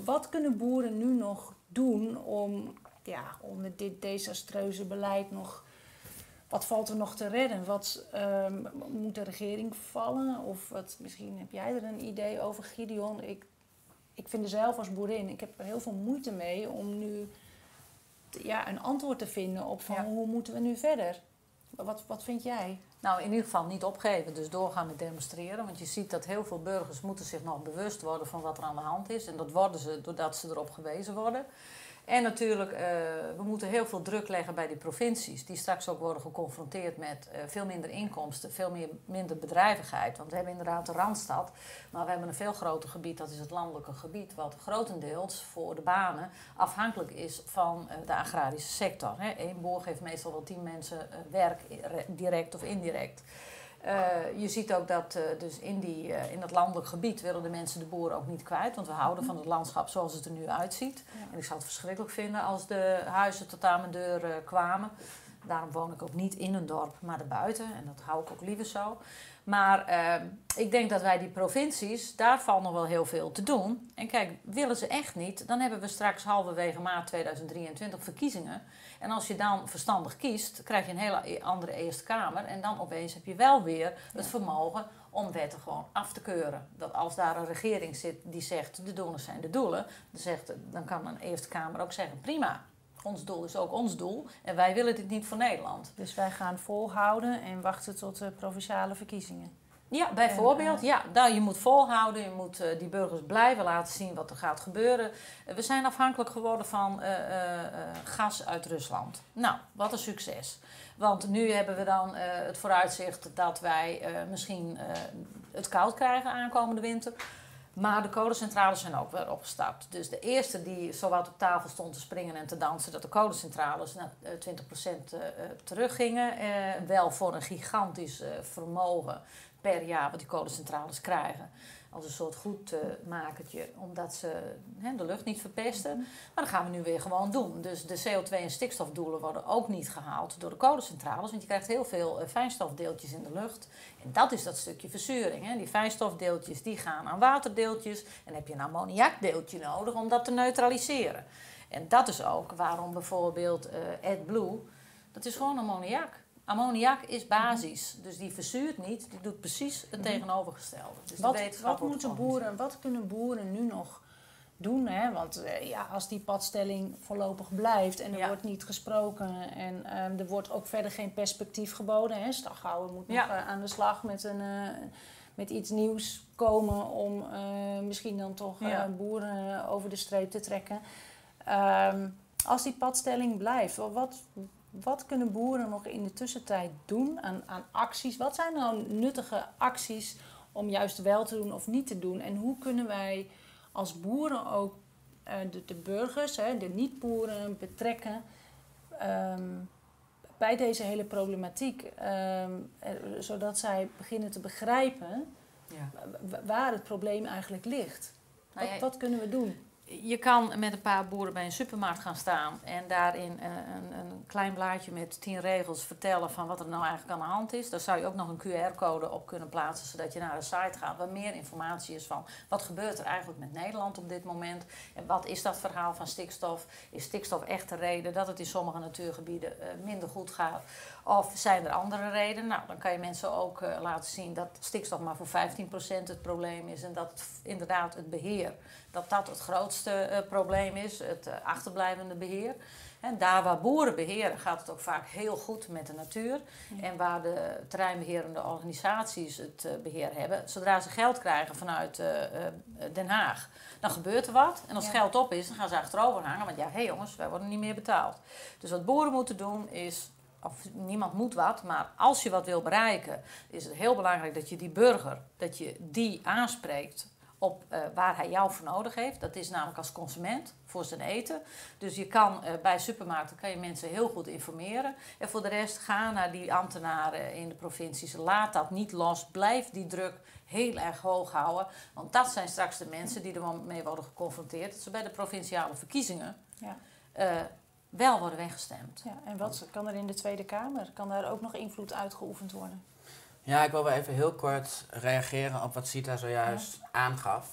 Wat kunnen boeren nu nog doen om, ja, met dit desastreuze beleid nog. Wat valt er nog te redden? Wat ehm, moet de regering vallen? Of wat, misschien heb jij er een idee over, Gideon? Ik, ik vind er zelf als boerin, ik heb er heel veel moeite mee om nu te- ja, een antwoord te vinden op van Ja. hoe moeten we nu verder? Wat, wat vind jij? Nou, in ieder geval niet opgeven, dus doorgaan met demonstreren. Want je ziet dat heel veel burgers moeten zich nog bewust worden van wat er aan de hand is. En dat worden ze doordat ze erop gewezen worden. En natuurlijk, eh, we moeten heel veel druk leggen bij die provincies, die straks ook worden geconfronteerd met eh, veel minder inkomsten, veel meer, minder bedrijvigheid. Want we hebben inderdaad de Randstad, maar we hebben een veel groter gebied, dat is het landelijke gebied, wat grotendeels voor de banen afhankelijk is van eh, de agrarische sector. Eén boer geeft meestal wel tien mensen werk, direct of indirect. Eh, je ziet ook dat eh, dus in, die, eh, in dat landelijk gebied willen de mensen de boeren ook niet kwijt. Want we houden van het landschap zoals het er nu uitziet. Ja. En ik zou het verschrikkelijk vinden als de huizen tot aan mijn deur kwamen. Daarom woon ik ook niet in een dorp, maar erbuiten. En dat hou ik ook liever zo. Maar eh, ik denk dat wij die provincies, daar valt nog wel heel veel te doen. En kijk, willen ze echt niet, dan hebben we straks halverwege maart 2023 verkiezingen. En als je dan verstandig kiest, krijg je een hele andere Eerste Kamer. En dan opeens heb je wel weer het vermogen om wetten gewoon af te keuren. Dat als daar een regering zit die zegt de doelen zijn de doelen, dan, zegt, dan kan een Eerste Kamer ook zeggen prima. Ons doel is ook ons doel en wij willen dit niet voor Nederland. Dus wij gaan volhouden en wachten tot de provinciale verkiezingen. Ja, bijvoorbeeld. En, Ja, nou, je moet volhouden, je moet eh, die burgers blijven laten zien wat er gaat gebeuren. Eh, we zijn afhankelijk geworden van eh, eh, eh, gas uit Rusland. Nou, wat een succes. Want nu hebben we dan eh, het vooruitzicht dat wij eh, misschien eh, het koud krijgen aankomende winter. Maar de kolencentrales zijn ook weer opgestart. Dus de eerste die zowat op tafel stond te springen en te dansen, dat de kolencentrales naar eh, 20% eh, eh, teruggingen. Eh, wel voor een gigantisch eh, vermogen per jaar wat die kolencentrales krijgen. Als een soort goedmakertje, omdat ze hè, de lucht niet verpesten. Maar dat gaan we nu weer gewoon doen. Dus de CO2 en stikstofdoelen worden ook niet gehaald door de kolencentrales. Want je krijgt heel veel eh, fijnstofdeeltjes in de lucht. En dat is dat stukje verzuring. Hè. Die fijnstofdeeltjes die gaan aan waterdeeltjes. En dan heb je een ammoniakdeeltje nodig om dat te neutraliseren. En dat is ook waarom bijvoorbeeld eh AdBlue, dat is gewoon ammoniak. Ammoniak is basis, dus die verzuurt niet, die doet precies het tegenovergestelde. Dus Wat, wat moeten boeren, wat kunnen boeren nu nog doen? Hè? Want eh, ja, als die padstelling voorlopig blijft en er Ja. wordt niet gesproken en ehm, er wordt ook verder geen perspectief geboden. Hè? Staghouwer moet nog eh, aan de slag met, een, eh, met iets nieuws komen om misschien dan toch Ja. boeren over de streep te trekken. Ehm, als die padstelling blijft, wat, wat kunnen boeren nog in de tussentijd doen aan, aan acties? Wat zijn nou nuttige acties om juist wel te doen of niet te doen? En hoe kunnen wij als boeren ook eh, de, de burgers, hè, de niet-boeren, betrekken ehm, bij deze hele problematiek? ehm, eh, zodat zij beginnen te begrijpen Ja. waar het probleem eigenlijk ligt. Nou Wat, wat kunnen we doen? Je kan met een paar boeren bij een supermarkt gaan staan en daarin eh, een, een klein blaadje met tien regels vertellen van wat er nou eigenlijk aan de hand is. Daar zou je ook nog een QR-code op kunnen plaatsen, zodat je naar de site gaat waar meer informatie is van wat gebeurt er eigenlijk met Nederland op dit moment en wat is dat verhaal van stikstof. Is stikstof echt de reden dat het in sommige natuurgebieden eh, minder goed gaat? Of zijn er andere redenen? Nou, dan kan je mensen ook eh, laten zien dat stikstof maar voor 15% het probleem is en dat het inderdaad het beheer dat dat het grootste eh, probleem is, het eh, achterblijvende beheer. En daar waar boeren beheren gaat het ook vaak heel goed met de natuur. En waar de terreinbeherende organisaties het eh, beheer hebben, zodra ze geld krijgen vanuit Den Haag, dan gebeurt er wat. En als Ja. geld op is, dan gaan ze achterover hangen. Want ja, hé jongens, wij worden niet meer betaald. Dus wat boeren moeten doen is, of niemand moet wat, maar als je wat wil bereiken, is het heel belangrijk dat je die burger, dat je die aanspreekt op eh, waar hij jou voor nodig heeft. Dat is namelijk als consument voor zijn eten. Dus je kan eh, bij supermarkten kan je mensen heel goed informeren. En voor de rest ga naar die ambtenaren in de provincies. Laat dat niet los. Blijf die druk heel erg hoog houden. Want dat zijn straks de mensen die ermee worden geconfronteerd. Dat ze bij de provinciale verkiezingen Ja. eh, wel worden weggestemd. Ja, en wat kan er in de Tweede Kamer? Kan daar ook nog invloed uitgeoefend worden? Ja, ik wil wel even heel kort reageren op wat Sita zojuist aangaf.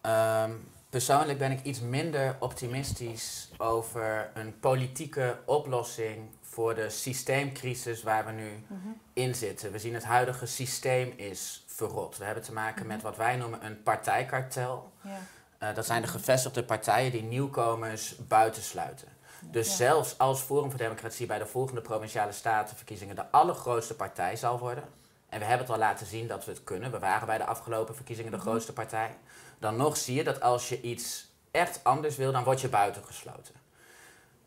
Ehm, persoonlijk ben ik iets minder optimistisch over een politieke oplossing voor de systeemcrisis waar we nu in zitten. We zien het huidige systeem is verrot. We hebben te maken met wat wij noemen een partijkartel. Ja. Eh, dat zijn de gevestigde partijen die nieuwkomers buitensluiten. Dus Ja. zelfs als Forum voor Democratie bij de volgende provinciale statenverkiezingen de allergrootste partij zal worden, en we hebben het al laten zien dat we het kunnen, we waren bij de afgelopen verkiezingen de Mhm. grootste partij, dan nog zie je dat als je iets echt anders wil, dan word je buitengesloten.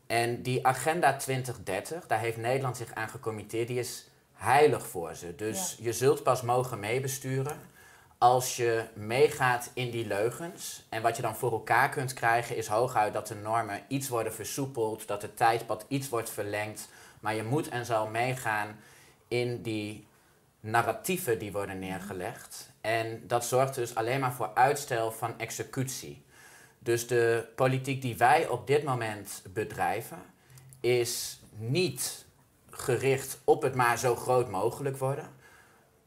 En die agenda 2030, daar heeft Nederland zich aan gecommitteerd, die is heilig voor ze. Dus je zult pas mogen meebesturen als je meegaat in die leugens. En wat je dan voor elkaar kunt krijgen is hooguit dat de normen iets worden versoepeld, dat het tijdpad iets wordt verlengd. Maar je moet en zal meegaan in die narratieven die worden neergelegd. En dat zorgt dus alleen maar voor uitstel van executie. Dus de politiek die wij op dit moment bedrijven, is niet gericht op het maar zo groot mogelijk worden.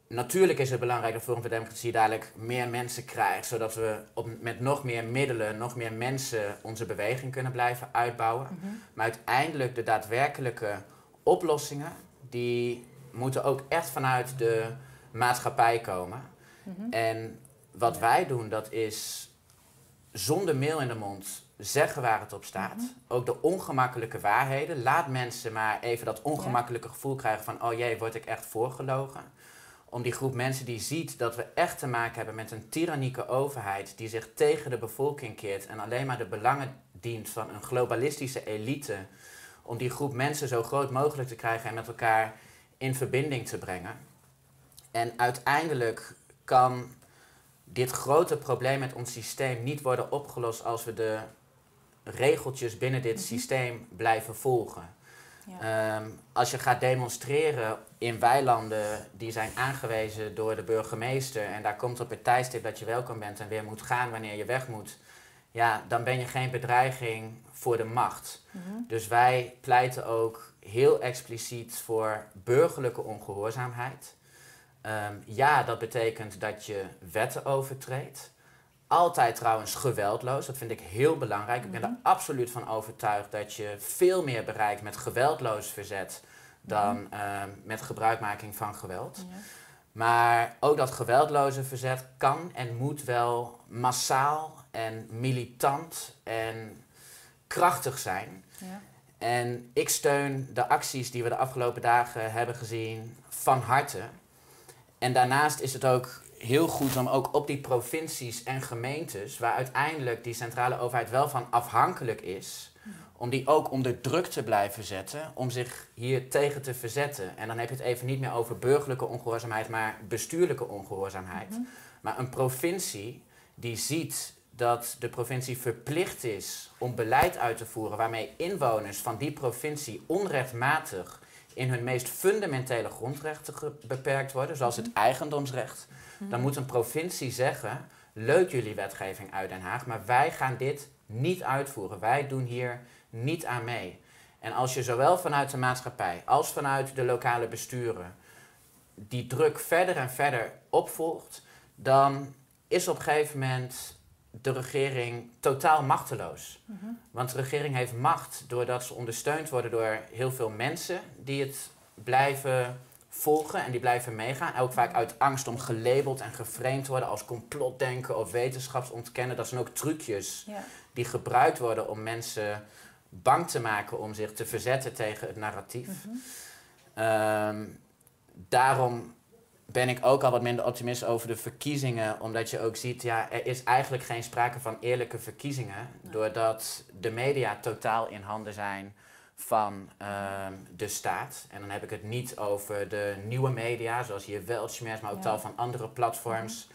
Natuurlijk is het belangrijk dat Forum voor Democratie dadelijk meer mensen krijgt, zodat we op, met nog meer middelen, nog meer mensen onze beweging kunnen blijven uitbouwen. Maar uiteindelijk de daadwerkelijke oplossingen, die moeten ook echt vanuit de maatschappij komen. En wat wij doen, dat is zonder meel in de mond zeggen waar het op staat. Ook de ongemakkelijke waarheden. Laat mensen maar even dat ongemakkelijke gevoel krijgen van... oh jee, word ik echt voorgelogen? Om die groep mensen die ziet dat we echt te maken hebben met een tyrannieke overheid... die zich tegen de bevolking keert en alleen maar de belangen dient van een globalistische elite... om die groep mensen zo groot mogelijk te krijgen en met elkaar in verbinding te brengen. En uiteindelijk kan dit grote probleem met ons systeem niet worden opgelost als we de regeltjes binnen dit systeem blijven volgen. Ja. Ehm, als je gaat demonstreren in weilanden die zijn aangewezen door de burgemeester en daar komt op het tijdstip dat je welkom bent en weer moet gaan wanneer je weg moet, ja, dan ben je geen bedreiging voor de macht. Mhm. Dus wij pleiten ook heel expliciet voor burgerlijke ongehoorzaamheid. Ehm, ja, dat betekent dat je wetten overtreedt. Altijd trouwens geweldloos, dat vind ik heel belangrijk. Ik ben er absoluut van overtuigd dat je veel meer bereikt met geweldloos verzet dan ehm, met gebruikmaking van geweld. Ja. Maar ook dat geweldloze verzet kan en moet wel massaal en militant en krachtig zijn. Ja. En ik steun de acties die we de afgelopen dagen hebben gezien van harte. En daarnaast is het ook heel goed om ook op die provincies en gemeentes, waar uiteindelijk die centrale overheid wel van afhankelijk is, om die ook onder druk te blijven zetten, om zich hier tegen te verzetten. En dan heb je het even niet meer over burgerlijke ongehoorzaamheid, maar bestuurlijke ongehoorzaamheid. Mhm. Maar een provincie die ziet dat de provincie verplicht is om beleid uit te voeren waarmee inwoners van die provincie onrechtmatig in hun meest fundamentele grondrechten beperkt worden, zoals het eigendomsrecht, dan moet een provincie zeggen: leuk jullie wetgeving uit Den Haag, maar wij gaan dit niet uitvoeren. Wij doen hier niet aan mee. En als je zowel vanuit de maatschappij als vanuit de lokale besturen die druk verder en verder opvolgt, dan is op een gegeven moment de regering totaal machteloos. Mhm. Want de regering heeft macht doordat ze ondersteund worden door heel veel mensen die het blijven volgen en die blijven meegaan. Ook vaak uit angst om gelabeld en geframed te worden als complotdenken of wetenschapsontkennen. Dat zijn ook trucjes Ja. die gebruikt worden om mensen bang te maken om zich te verzetten tegen het narratief. Mhm. Ehm, daarom ben ik ook al wat minder optimistisch over de verkiezingen. Omdat je ook ziet, ja, er is eigenlijk geen sprake van eerlijke verkiezingen. Doordat de media totaal in handen zijn van ehm, de staat. En dan heb ik het niet over de nieuwe media, zoals hier Weltschmerz, maar ook Ja. tal van andere platforms.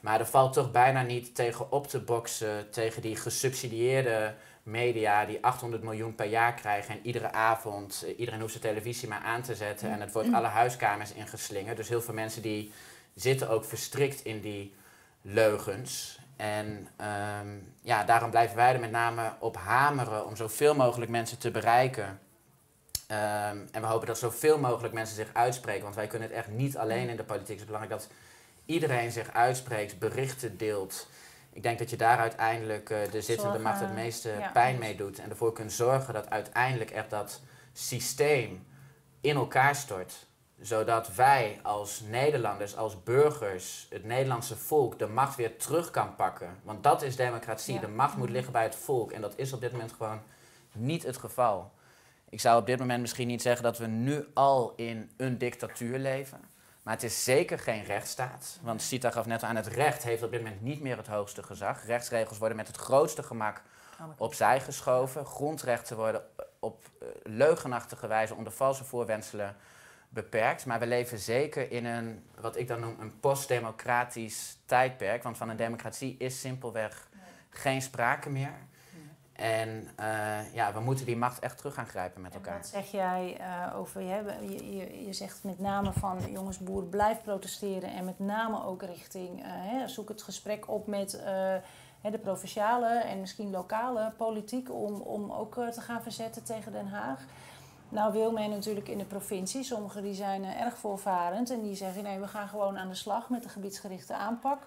Maar er valt toch bijna niet tegen op te boksen tegen die gesubsidieerde media die 800 miljoen per jaar krijgen en iedere avond, eh, iedereen hoeft zijn televisie maar aan te zetten en het wordt alle huiskamers ingeslingerd. Dus heel veel mensen die zitten ook verstrikt in die leugens. En ehm, ja, daarom blijven wij er met name op hameren om zoveel mogelijk mensen te bereiken. Ehm, en we hopen dat zoveel mogelijk mensen zich uitspreken, want wij kunnen het echt niet alleen in de politiek. Het is belangrijk dat iedereen zich uitspreekt, berichten deelt. Ik denk dat je daar uiteindelijk eh, de zittende Zorgen, macht het meeste ja. pijn mee doet. En ervoor kunt zorgen dat uiteindelijk echt dat systeem in elkaar stort. Zodat wij als Nederlanders, als burgers, het Nederlandse volk de macht weer terug kan pakken. Want dat is democratie. Ja. De macht moet liggen bij het volk. En dat is op dit moment gewoon niet het geval. Ik zou op dit moment misschien niet zeggen dat we nu al in een dictatuur leven. Maar het is zeker geen rechtsstaat. Want Sita gaf net aan, het recht heeft op dit moment niet meer het hoogste gezag. Rechtsregels worden met het grootste gemak opzij geschoven. Grondrechten worden op eh, leugenachtige wijze onder valse voorwendselen beperkt. Maar we leven zeker in een, wat ik dan noem, een postdemocratisch tijdperk. Want van een democratie is simpelweg geen sprake meer. En eh, ja, we moeten die macht echt terug gaan grijpen met En elkaar. wat zeg jij eh, over, je, je, je, je zegt met name van jongens, boeren, blijf protesteren en met name ook richting, eh, hè, zoek het gesprek op met de provinciale en misschien lokale politiek om, om ook te gaan verzetten tegen Den Haag. Nou wil men natuurlijk in de provincie, sommigen die zijn eh, erg voorvarend en die zeggen nee, we gaan gewoon aan de slag met de gebiedsgerichte aanpak.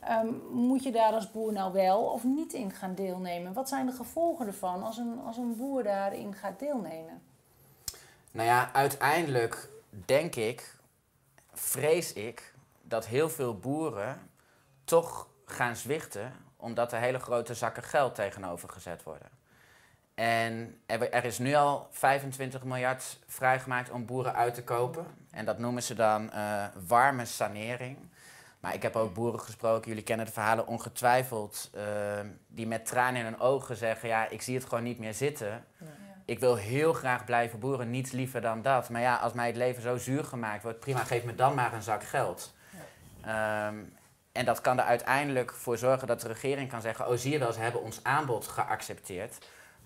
Ehm, moet je daar als boer nou wel of niet in gaan deelnemen? Wat zijn de gevolgen ervan als een, als een boer daarin gaat deelnemen? Nou ja, uiteindelijk denk ik, vrees ik, dat heel veel boeren toch gaan zwichten omdat er hele grote zakken geld tegenover gezet worden. En er, is nu al 25 miljard vrijgemaakt om boeren uit te kopen. En dat noemen ze dan eh, warme sanering. Maar ik heb ook boeren gesproken, jullie kennen de verhalen ongetwijfeld, eh, die met tranen in hun ogen zeggen, ja, ik zie het gewoon niet meer zitten. Ik wil heel graag blijven boeren, niets liever dan dat. Maar ja, als mij het leven zo zuur gemaakt wordt, prima, geef me dan maar een zak geld. Ehm, en dat kan er uiteindelijk voor zorgen dat de regering kan zeggen, oh zie je wel, ze hebben ons aanbod geaccepteerd.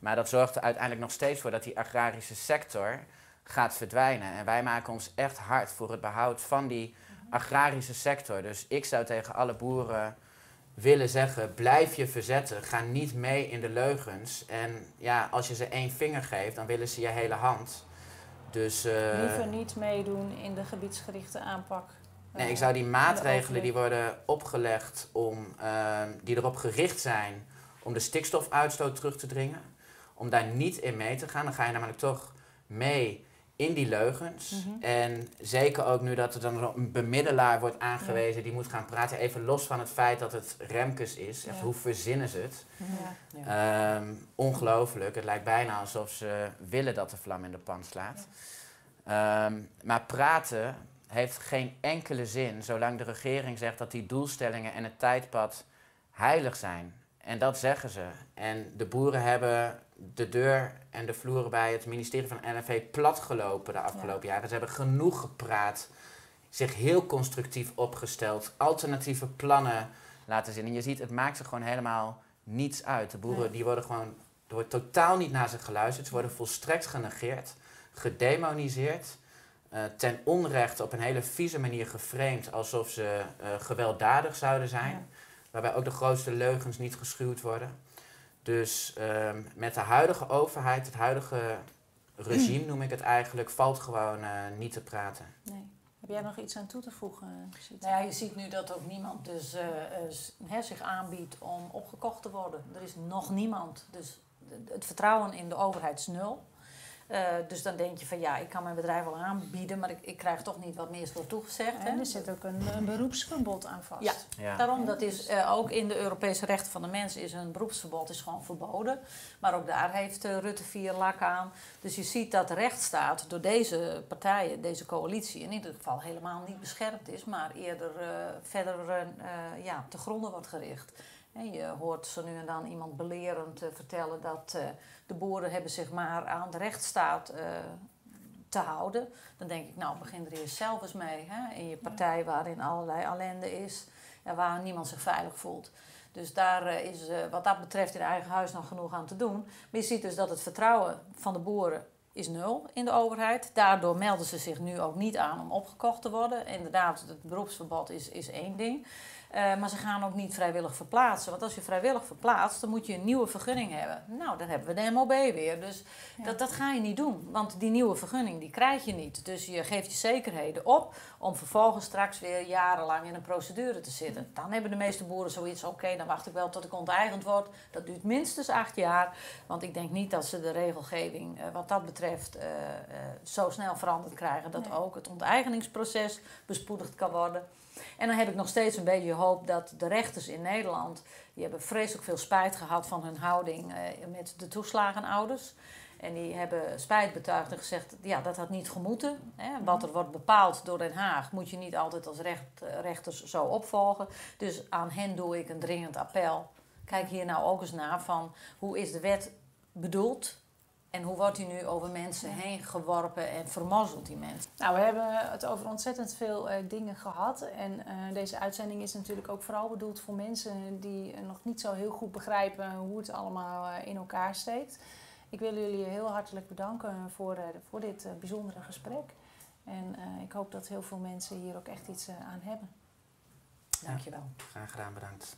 Maar dat zorgt er uiteindelijk nog steeds voor dat die agrarische sector gaat verdwijnen. En wij maken ons echt hard voor het behoud van die agrarische sector. Dus ik zou tegen alle boeren willen zeggen, blijf je verzetten. Ga niet mee in de leugens. En ja, als je ze één vinger geeft, dan willen ze je hele hand. Dus, eh, Liever niet meedoen in de gebiedsgerichte aanpak. Nee, Eh, ik zou die maatregelen die worden opgelegd om, ehm, die erop gericht zijn om de stikstofuitstoot terug te dringen, om daar niet in mee te gaan. Dan ga je namelijk toch mee in die leugens. Mhm. En zeker ook nu dat er dan een bemiddelaar wordt aangewezen die moet gaan praten. Even los van het feit dat het Remkes is. Hoe verzinnen ze het? Ja. Ja. Ehm, ongelooflijk. Het lijkt bijna alsof ze willen dat de vlam in de pan slaat. Ehm, maar praten heeft geen enkele zin zolang de regering zegt dat die doelstellingen en het tijdpad heilig zijn. En dat zeggen ze. En de boeren hebben de deur en de vloeren bij het ministerie van NFV platgelopen de afgelopen jaren. Ze hebben genoeg gepraat, zich heel constructief opgesteld, alternatieve plannen laten zien. En je ziet, het maakt ze gewoon helemaal niets uit. De boeren Nee. die worden gewoon, er wordt totaal niet naar ze geluisterd. Ze worden volstrekt genegeerd, gedemoniseerd. eh, ten onrechte op een hele vieze manier geframed alsof ze eh, gewelddadig zouden zijn. Ja. Waarbij ook de grootste leugens niet geschuwd worden. Dus ehm, met de huidige overheid, het huidige regime noem ik het eigenlijk, valt gewoon eh, niet te praten. Nee. Heb jij nog iets aan toe te voegen, Sita? Nou ja, je ziet nu dat ook niemand dus, eh, eh, zich aanbiedt om opgekocht te worden. Er is nog niemand. Dus het vertrouwen in de overheid is nul. Eh, dus dan denk je van ja, ik kan mijn bedrijf wel aanbieden, maar ik, ik krijg toch niet wat meer wordt toegezegd. hè. En er zit ook een, een beroepsverbod aan vast. Ja. Ja. Daarom, dat is eh, ook in de Europese rechten van de mens is een beroepsverbod is gewoon verboden. Maar ook daar heeft eh, Rutte vier lak aan. Dus je ziet dat de rechtsstaat door deze partijen, deze coalitie, in ieder geval helemaal niet beschermd is, maar eerder eh, verder eh, eh, ja, te gronden wordt gericht. En je hoort zo nu en dan iemand belerend eh, vertellen dat eh, de boeren hebben zich maar aan de rechtsstaat eh, te houden. Dan denk ik, nou begin er eerst zelf eens mee. Hè? In je partij waarin allerlei ellende is en waar niemand zich veilig voelt. Dus daar eh, is eh, wat dat betreft in eigen huis nog genoeg aan te doen. Maar je ziet dus dat het vertrouwen van de boeren is nul in de overheid. Daardoor melden ze zich nu ook niet aan om opgekocht te worden. Inderdaad, het beroepsverbod is, is één ding. Eh, maar ze gaan ook niet vrijwillig verplaatsen. Want als je vrijwillig verplaatst, dan moet je een nieuwe vergunning hebben. Nou, dan hebben we de MOB weer. Dus Ja. dat, dat ga je niet doen. Want die nieuwe vergunning, die krijg je niet. Dus je geeft je zekerheden op om vervolgens straks weer jarenlang in een procedure te zitten. Dan hebben de meeste boeren zoiets, oké, dan wacht ik wel tot ik onteigend word. Dat duurt minstens acht jaar. Want ik denk niet dat ze de regelgeving eh, wat dat betreft eh, zo snel veranderd krijgen. Dat Nee. ook het onteigeningsproces bespoedigd kan worden. En dan heb ik nog steeds een beetje hoop dat de rechters in Nederland... die hebben vreselijk veel spijt gehad van hun houding eh, met de toeslagenouders. En die hebben spijt betuigd en gezegd, ja, dat had niet gemoeten. Hè. Wat er wordt bepaald door Den Haag moet je niet altijd als recht, eh, rechters zo opvolgen. Dus aan hen doe ik een dringend appel. Kijk hier nou ook eens naar van hoe is de wet bedoeld... En hoe wordt die nu over mensen heen geworpen en vermozzelt die mensen? Nou, we hebben het over ontzettend veel eh, dingen gehad. En eh, deze uitzending is natuurlijk ook vooral bedoeld voor mensen die eh, nog niet zo heel goed begrijpen hoe het allemaal eh, in elkaar steekt. Ik wil jullie heel hartelijk bedanken voor, eh, voor dit bijzondere gesprek. En eh, ik hoop dat heel veel mensen hier ook echt iets aan hebben. Dankjewel. Graag gedaan, bedankt.